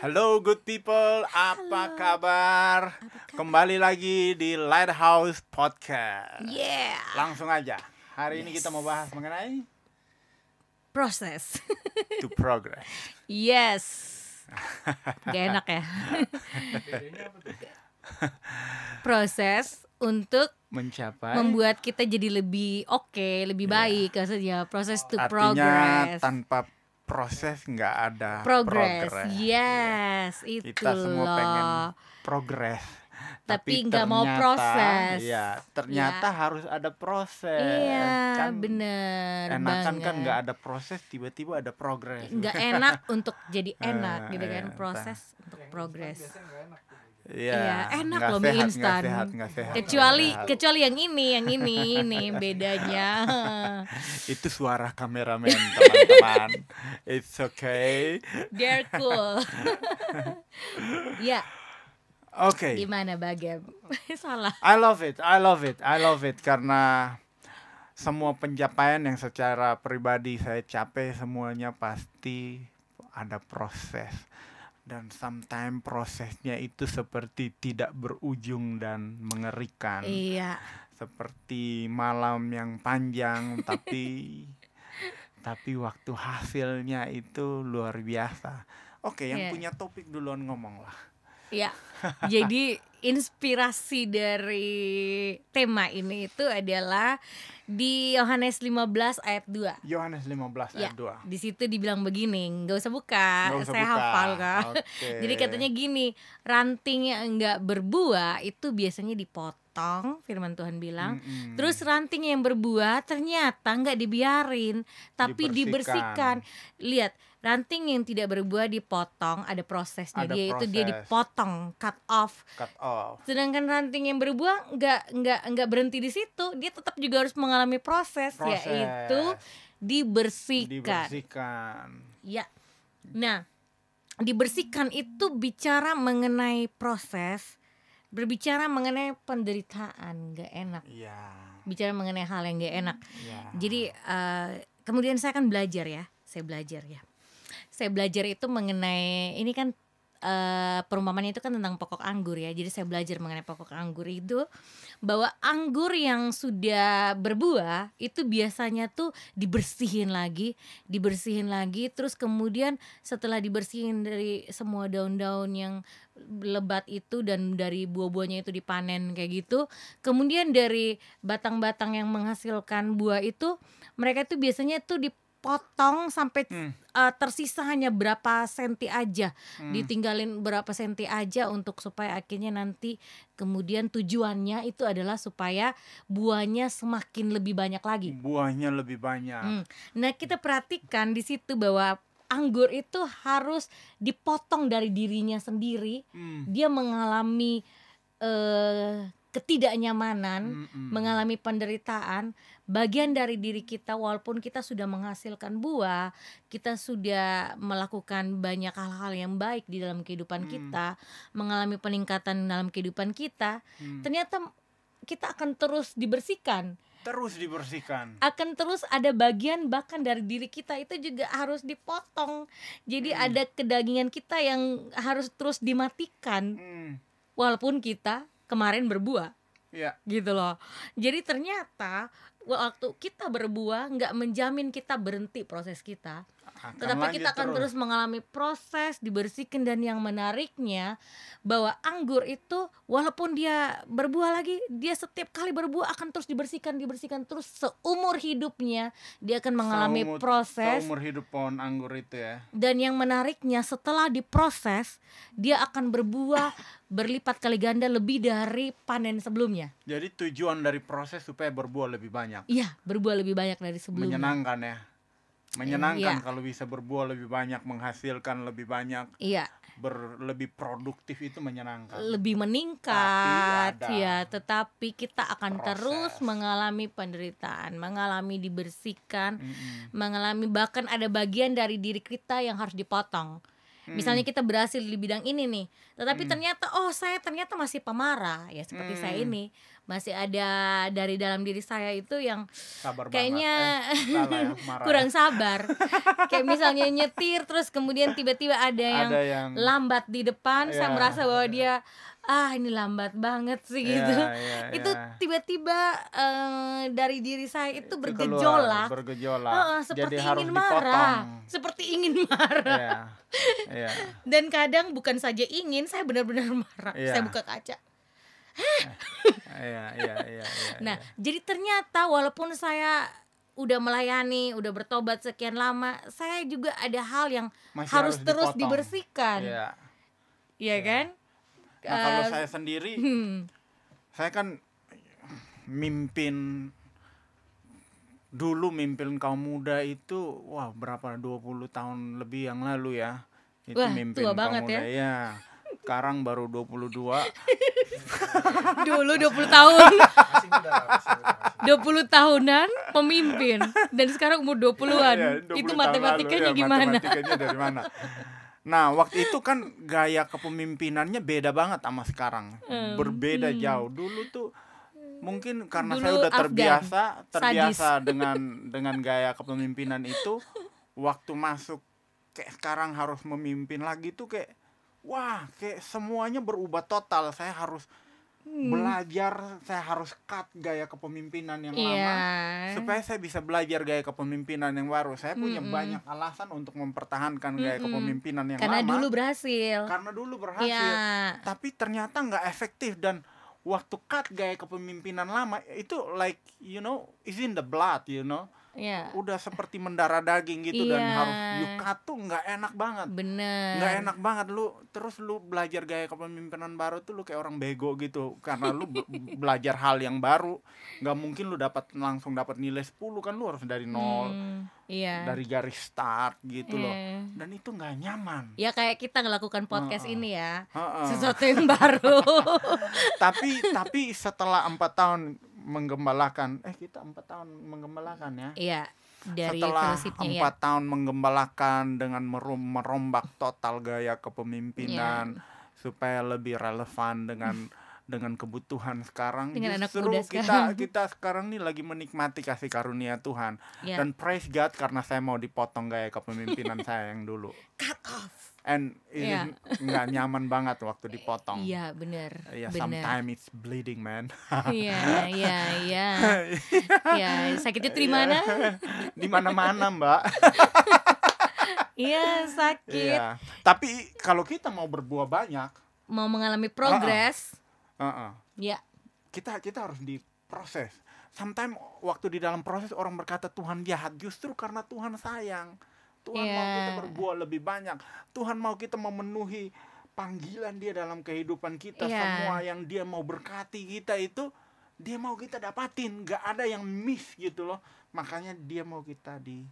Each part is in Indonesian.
Hello good people, apa kabar? Kembali lagi di Lighthouse Podcast. Yeah. Langsung aja. Hari ini kita mau bahas mengenai Proses. to progress. yes. Gak enak ya. Proses untuk Mencapai membuat kita jadi lebih oke, lebih baik maksudnya proses to artinya progress. tanpa proses nggak ada Progress. progress. Yes, itu Kita semua loh. pengen progress. Tapi nggak mau proses. Iya, ternyata Ya. harus ada proses. Iya, Kan bener Enakan banget. kan nggak ada proses, tiba-tiba ada progress. nggak enak untuk jadi enak gitu kan iya, proses untuk progress. Iya, Iya, enak loh mie instan. sehat, nggak sehat, Kecuali sehat. kecuali yang ini, yang ini, ini bedanya. itu suara kameramen teman-teman. It's okay. They're cool. ya, Oke. gimana Bagem? Salah. I love it, I love it, I love it karena semua pencapaian yang secara pribadi saya capai semuanya pasti ada proses dan sometimes prosesnya itu seperti tidak berujung dan mengerikan Iya. seperti malam yang panjang tapi tapi waktu hasilnya itu luar biasa oke yang Iya. punya topik duluan ngomong lah Ya. Jadi inspirasi dari tema ini itu adalah di Yohanes 15 ayat 2. Yohanes 15 Ya, ayat 2 di situ dibilang begini, nggak usah buka, Nggak usah saya buka. hafal kak. Oke. Jadi katanya gini, ranting yang enggak berbuah itu biasanya dipotong, firman Tuhan bilang. Mm-mm. Terus ranting yang berbuah ternyata nggak dibiarin, tapi Dibersihkan. dibersihkan. Lihat, ranting yang tidak berbuah dipotong, ada prosesnya Ada dia itu dia proses. dipotong, cut off. cut off Sedangkan ranting yang berbuah nggak nggak nggak berhenti di situ, dia tetap juga harus mengalami proses, Proses. yaitu dibersihkan. dibersihkan Ya. Nah, dibersihkan itu bicara mengenai proses, berbicara mengenai penderitaan, nggak enak. iya Bicara mengenai hal yang nggak enak. iya Jadi eh, kemudian saya akan belajar ya, saya belajar ya. Saya belajar itu mengenai ini kan eh perumpamannya itu kan tentang pokok anggur ya. Jadi saya belajar mengenai pokok anggur itu bahwa anggur yang sudah berbuah itu biasanya tuh dibersihin lagi, dibersihin lagi terus kemudian setelah dibersihin dari semua daun-daun yang lebat itu dan dari buah-buahnya itu dipanen kayak gitu. Kemudian dari batang-batang yang menghasilkan buah itu mereka itu biasanya tuh dipotong sampai Hmm. uh, tersisa hanya berapa senti aja, Hmm. ditinggalin berapa senti aja untuk supaya akhirnya nanti kemudian tujuannya itu adalah supaya buahnya semakin lebih banyak lagi. buahnya lebih banyak Hmm. Nah, kita perhatikan di situ bahwa anggur itu harus dipotong dari dirinya sendiri. Hmm. Dia mengalami eh ketidaknyamanan, Mm-mm. mengalami penderitaan, bagian dari diri kita walaupun kita sudah menghasilkan buah, kita sudah melakukan banyak hal-hal yang baik di dalam kehidupan Hmm. kita, mengalami peningkatan dalam kehidupan kita, Hmm. ternyata kita akan terus dibersihkan terus dibersihkan akan terus ada bagian bahkan dari diri kita itu juga harus dipotong. Jadi Hmm. ada kedagingan kita yang harus terus dimatikan Hmm. walaupun kita kemarin berbuah ya gitu loh. Jadi ternyata waktu kita berbuah nggak menjamin kita berhenti proses kita, akan tetapi kita akan terus mengalami proses dibersihkan dan yang menariknya bahwa anggur itu walaupun dia berbuah lagi, dia setiap kali berbuah akan terus dibersihkan, dibersihkan terus seumur hidupnya. Dia akan mengalami Seumur- proses seumur hidup pohon anggur itu ya. dan yang menariknya setelah diproses dia akan berbuah berlipat kali ganda lebih dari panen sebelumnya. jadi tujuan dari proses supaya berbuah lebih banyak. Iya, berbuah lebih banyak dari sebelumnya. menyenangkan ya menyenangkan Iya. kalau bisa berbuah lebih banyak menghasilkan lebih banyak Iya, ber lebih produktif itu menyenangkan lebih meningkat Tapi ya, tetapi kita akan proses. terus mengalami penderitaan, mengalami dibersihkan, Mm-mm. mengalami bahkan ada bagian dari diri kita yang harus dipotong. Misalnya kita berhasil di bidang ini nih, tetapi ternyata oh saya ternyata masih pemarah ya seperti saya Hmm. ini masih ada dari dalam diri saya itu yang Sabar kayaknya. Eh, salah ya, marah kurang ya. sabar. Kayak misalnya nyetir terus kemudian tiba-tiba ada yang Ada yang lambat di depan, saya Ya. merasa bahwa dia ah ini lambat banget sih Iya, gitu. iya, itu iya. tiba-tiba eh, dari diri saya itu Itu bergejolak. keluar, bergejolak. Heeh, seperti Jadi harus ingin marah, seperti ingin marah. Iya. Iya. Dan kadang bukan saja ingin, saya benar-benar marah. Iya. Saya buka kaca. Iya, iya, iya, iya. Nah, iya. jadi ternyata walaupun saya udah melayani, udah bertobat sekian lama, saya juga ada hal yang Masih harus, harus terus dipotong. dibersihkan. Iya. Iya kan? Nah, kalau Eh, saya sendiri, hmm, saya kan mimpin dulu mimpin kaum muda itu wah berapa 20 tahun lebih yang lalu ya. Itu Wah, mimpin tua kaum banget muda. ya. Iya. Sekarang baru 22. dulu 20 tahun, Masih muda lah, masih muda, masih muda. 20 tahunan pemimpin dan sekarang umur 20-an. Iya, 20 itu matematikanya lalu, ya, gimana? Matematikanya dari mana? Nah, waktu itu kan gaya kepemimpinannya beda banget sama sekarang. Hmm, Berbeda jauh. Dulu tuh mungkin karena saya Dulu udah Afgan, terbiasa terbiasa sadis. dengan dengan gaya kepemimpinan itu waktu masuk kayak sekarang harus memimpin lagi tuh kayak wah, kayak semuanya berubah total. Saya harus Hmm. belajar, saya harus cut gaya kepemimpinan yang Iya. lama supaya saya bisa belajar gaya kepemimpinan yang baru. Saya punya Mm-mm. banyak alasan untuk mempertahankan gaya Mm-mm. kepemimpinan yang Karena lama dulu berhasil. karena dulu berhasil. Iya. Tapi ternyata nggak efektif dan waktu cut gaya kepemimpinan lama itu like you know is in the blood, you know. Iya. Udah seperti mendarah daging gitu dan Iya. harus you cut tuh nggak enak banget. Bener. Nggak enak banget lu terus lu belajar gaya kepemimpinan baru tuh lu kayak orang bego gitu karena lu be- belajar hal yang baru nggak mungkin lu dapat langsung dapat nilai 10 kan lu harus dari nol Hmm, iya. dari garis start gitu loh Iya. dan itu nggak nyaman Ya kayak kita ngelakukan podcast Heeh. ini ya. Heeh. Sesuatu yang baru. tapi tapi setelah empat tahun menggembalakan eh kita empat tahun menggembalakan ya Iya, dari setelah ya. empat tahun menggembalakan dengan merom- merombak total gaya kepemimpinan Iya. supaya lebih relevan dengan dengan kebutuhan sekarang Dengan anak justru muda kita sekarang. kita sekarang nih lagi menikmati kasih karunia Tuhan Ya. dan praise God karena saya mau dipotong gaya kepemimpinan saya yang dulu Cut off. and it Iya. nggak nyaman banget waktu dipotong Iya, bener. ya bener. sometimes it's bleeding man Iya, iya, iya. Iya, sakitnya di mana? di mana-mana mbak Iya, sakit. Iya. Tapi kalau kita mau berbuah banyak, Mau mengalami progres. Uh-uh, Ya, kita kita harus diproses. Sometimes waktu di dalam proses orang berkata Tuhan jahat justru karena Tuhan sayang. Tuhan mau Iya. kita berbuah lebih banyak. Tuhan mau kita memenuhi panggilan Dia dalam kehidupan kita. Iya. Semua yang Dia mau berkati kita itu Dia mau kita dapatin. Gak ada yang miss gitu loh. Makanya Dia mau kita di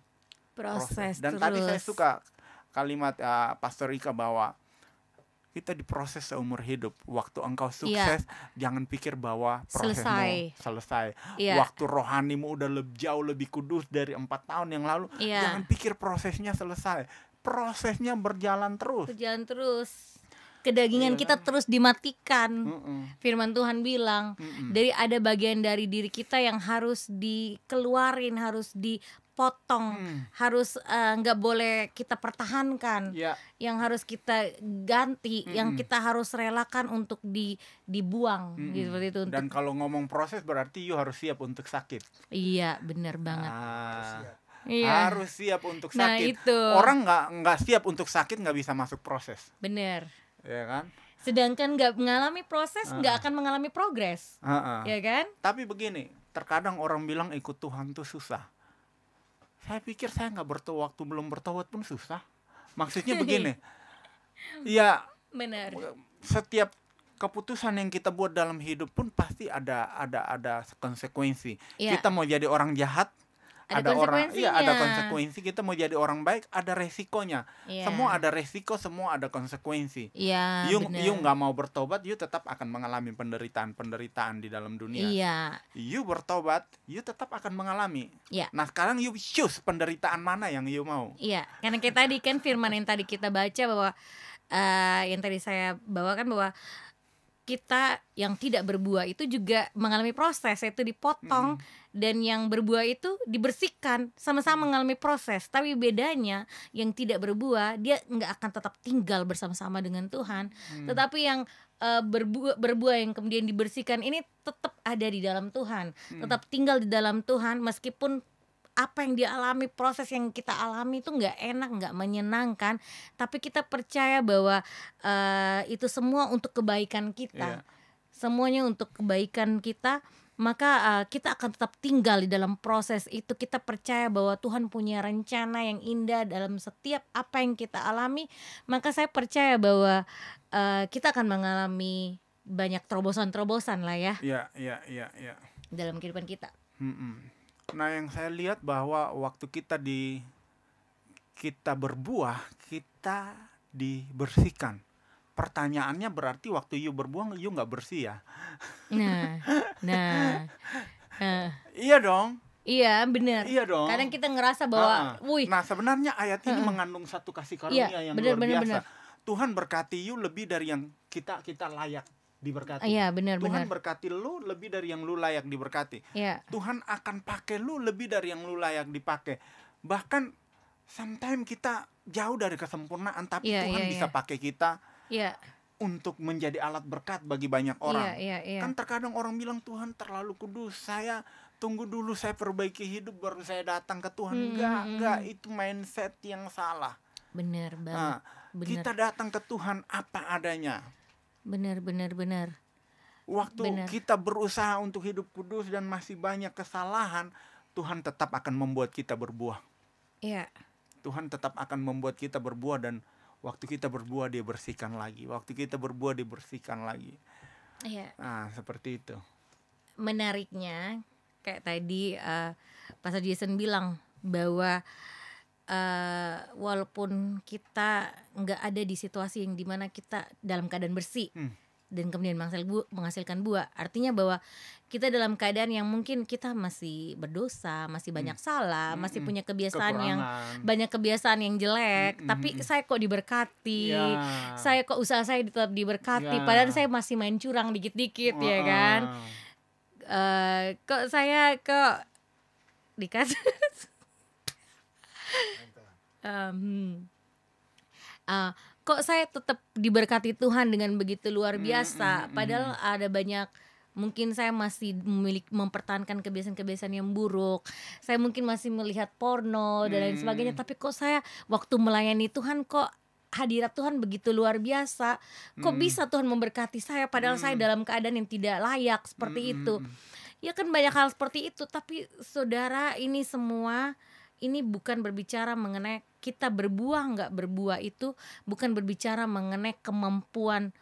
proses Dan terus. tadi saya suka kalimat uh, Pastor Ika bahwa kita diproses seumur hidup. Waktu engkau sukses, jangan pikir bahwa prosesmu Selesai. selesai. Iya. Waktu rohanimu udah lebih jauh lebih kudus dari empat tahun yang lalu, Iya. jangan pikir prosesnya selesai. Prosesnya berjalan terus. Berjalan terus. Kedagingan Iya kita kan? terus dimatikan. Mm-mm. Firman Tuhan bilang, Mm-mm. dari ada bagian dari diri kita yang harus dikeluarin, harus dipotong, Hmm. harus eh, nggak boleh kita pertahankan, Ya, yang harus kita ganti, yang Mm-mm. kita harus relakan untuk di dibuang, Mm-mm. gitu seperti itu. Untuk, dan kalau ngomong proses berarti you harus siap untuk sakit. iya, benar banget. Ah, Siap. Iya, Harus siap untuk Nah, sakit. itu. Orang nggak nggak siap untuk sakit nggak bisa masuk proses, benar. ya kan? Sedangkan nggak mengalami proses, nggak akan mengalami progres, Heeh. ya kan? Tapi begini, terkadang orang bilang ikut Tuhan tuh susah. Saya pikir saya nggak bertobat waktu belum bertobat pun susah. Maksudnya begini, ya Benar. setiap keputusan yang kita buat dalam hidup pun pasti ada ada ada konsekuensi. Iya. Kita mau jadi orang jahat Ada orang iya ada konsekuensi kita mau jadi orang baik ada resikonya Iya. semua ada resiko semua ada konsekuensi Iya, you bener. you nggak mau bertobat you tetap akan mengalami penderitaan penderitaan di dalam dunia Iya, you bertobat you tetap akan mengalami Iya. nah sekarang you choose penderitaan mana yang you mau iya. Karena kayak tadi kan firman yang tadi kita baca bahwa eh yang tadi saya bawakan bahwa kita yang tidak berbuah itu juga mengalami proses yaitu dipotong dan yang berbuah itu dibersihkan sama-sama mengalami proses. Tapi bedanya yang tidak berbuah dia nggak akan tetap tinggal bersama-sama dengan Tuhan. Tetapi yang eh, berbuah berbuah yang kemudian dibersihkan ini tetap ada di dalam Tuhan. Tetap tinggal di dalam Tuhan meskipun apa yang dialami proses yang kita alami itu nggak enak nggak menyenangkan. Tapi kita percaya bahwa eh, itu semua untuk kebaikan kita. Iya. semuanya untuk kebaikan kita maka eh, kita akan tetap tinggal di dalam proses itu. Kita percaya bahwa Tuhan punya rencana yang indah dalam setiap apa yang kita alami. Maka saya percaya bahwa eh, kita akan mengalami banyak terobosan-terobosan lah ya. Ya ya ya dalam kehidupan kita. Mm-mm. Nah, yang saya lihat bahwa waktu kita di kita berbuah, kita dibersihkan. Pertanyaannya berarti waktu you berbuah you nggak bersih ya? nah nah nah. Iya dong, Iya benar. iya dong. Kadang kita ngerasa bahwa, Ah, ah. wih, Nah, sebenarnya ayat ini Heeh. mengandung satu kasih karunia Iya, yang benar, luar benar, biasa. benar. Tuhan berkati you lebih dari yang kita kita layak diberkati. iya benar Tuhan benar. berkati lu lebih dari yang lu layak diberkati. Iya, Tuhan akan pakai lu lebih dari yang lu layak dipakai. Bahkan sometimes kita jauh dari kesempurnaan tapi Iya, Tuhan iya, bisa iya. pakai kita iya, untuk menjadi alat berkat bagi banyak orang. iya, iya, iya. Kan terkadang orang bilang Tuhan terlalu kudus. Saya tunggu dulu saya perbaiki hidup baru saya datang ke Tuhan. Hmm, enggak, hmm, enggak, hmm. itu mindset yang salah. Benar banget. Nah, kita datang ke Tuhan apa adanya. Benar, benar, benar. Waktu Benar. kita berusaha untuk hidup kudus dan masih banyak kesalahan, Tuhan tetap akan membuat kita berbuah. Iya, Tuhan tetap akan membuat kita berbuah dan waktu kita berbuah dia bersihkan lagi. Waktu kita berbuah dia bersihkan lagi. iya. Nah, seperti itu. Menariknya kayak tadi eh Pastor Jason bilang bahwa eh walaupun kita nggak ada di situasi yang di mana kita dalam keadaan bersih Hmm. dan kemudian menghasilkan buah, artinya bahwa kita dalam keadaan yang mungkin kita masih berdosa, masih banyak salah, masih Mm-mm. punya kebiasaan yang Kekurangan. banyak kebiasaan yang jelek, Mm-mm. tapi saya kok diberkati. Ya. Saya kok usaha saya tetap diberkati, Ya. padahal saya masih main curang dikit-dikit ya kan. Eh, kok saya kok dikasih Em, eh, kok saya tetap diberkati Tuhan dengan begitu luar Mm, biasa mm, mm, padahal ada banyak mungkin saya masih memiliki mempertahankan kebiasaan-kebiasaan yang buruk saya mungkin masih melihat porno dan lain Hmm. sebagainya tapi kok saya waktu melayani Tuhan kok hadirat Tuhan begitu luar biasa kok Hmm. bisa Tuhan memberkati saya padahal saya Hmm. dalam keadaan yang tidak layak seperti Mm, mm, itu mm. ya kan banyak hal seperti itu tapi saudara ini semua ini bukan berbicara mengenai kita berbuah nggak berbuah itu bukan berbicara mengenai kemampuan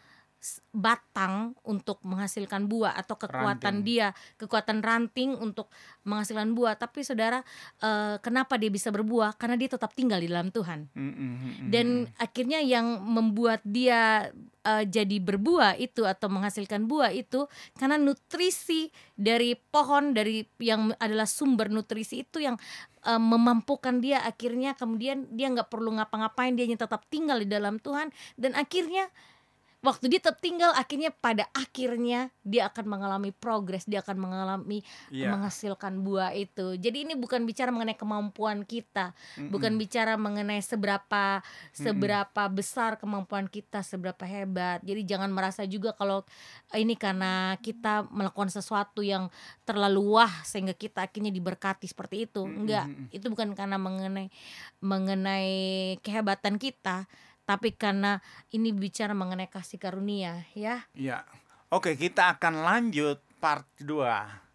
batang untuk menghasilkan buah atau kekuatan Ranting. dia kekuatan ranting untuk menghasilkan buah. Tapi saudara eh, kenapa dia bisa berbuah? Karena dia tetap tinggal di dalam Tuhan. Mm, mm, mm, mm, dan akhirnya yang membuat dia eh, jadi berbuah itu atau menghasilkan buah itu karena nutrisi dari pohon dari yang adalah sumber nutrisi itu yang eh, memampukan dia akhirnya kemudian dia nggak perlu ngapa-ngapain dia tetap tinggal di dalam Tuhan dan akhirnya waktu dia tetap tinggal akhirnya pada akhirnya dia akan mengalami progres dia akan mengalami Iya. menghasilkan buah itu jadi ini bukan bicara mengenai kemampuan kita Mm, bukan mm. bicara mengenai seberapa seberapa besar kemampuan kita seberapa hebat jadi jangan merasa juga kalau ini karena kita melakukan sesuatu yang terlalu wah sehingga kita akhirnya diberkati seperti itu Mm, enggak mm, mm. itu bukan karena mengenai mengenai kehebatan kita tapi karena ini bicara mengenai kasih karunia ya Iya. Oke, kita akan lanjut part 2.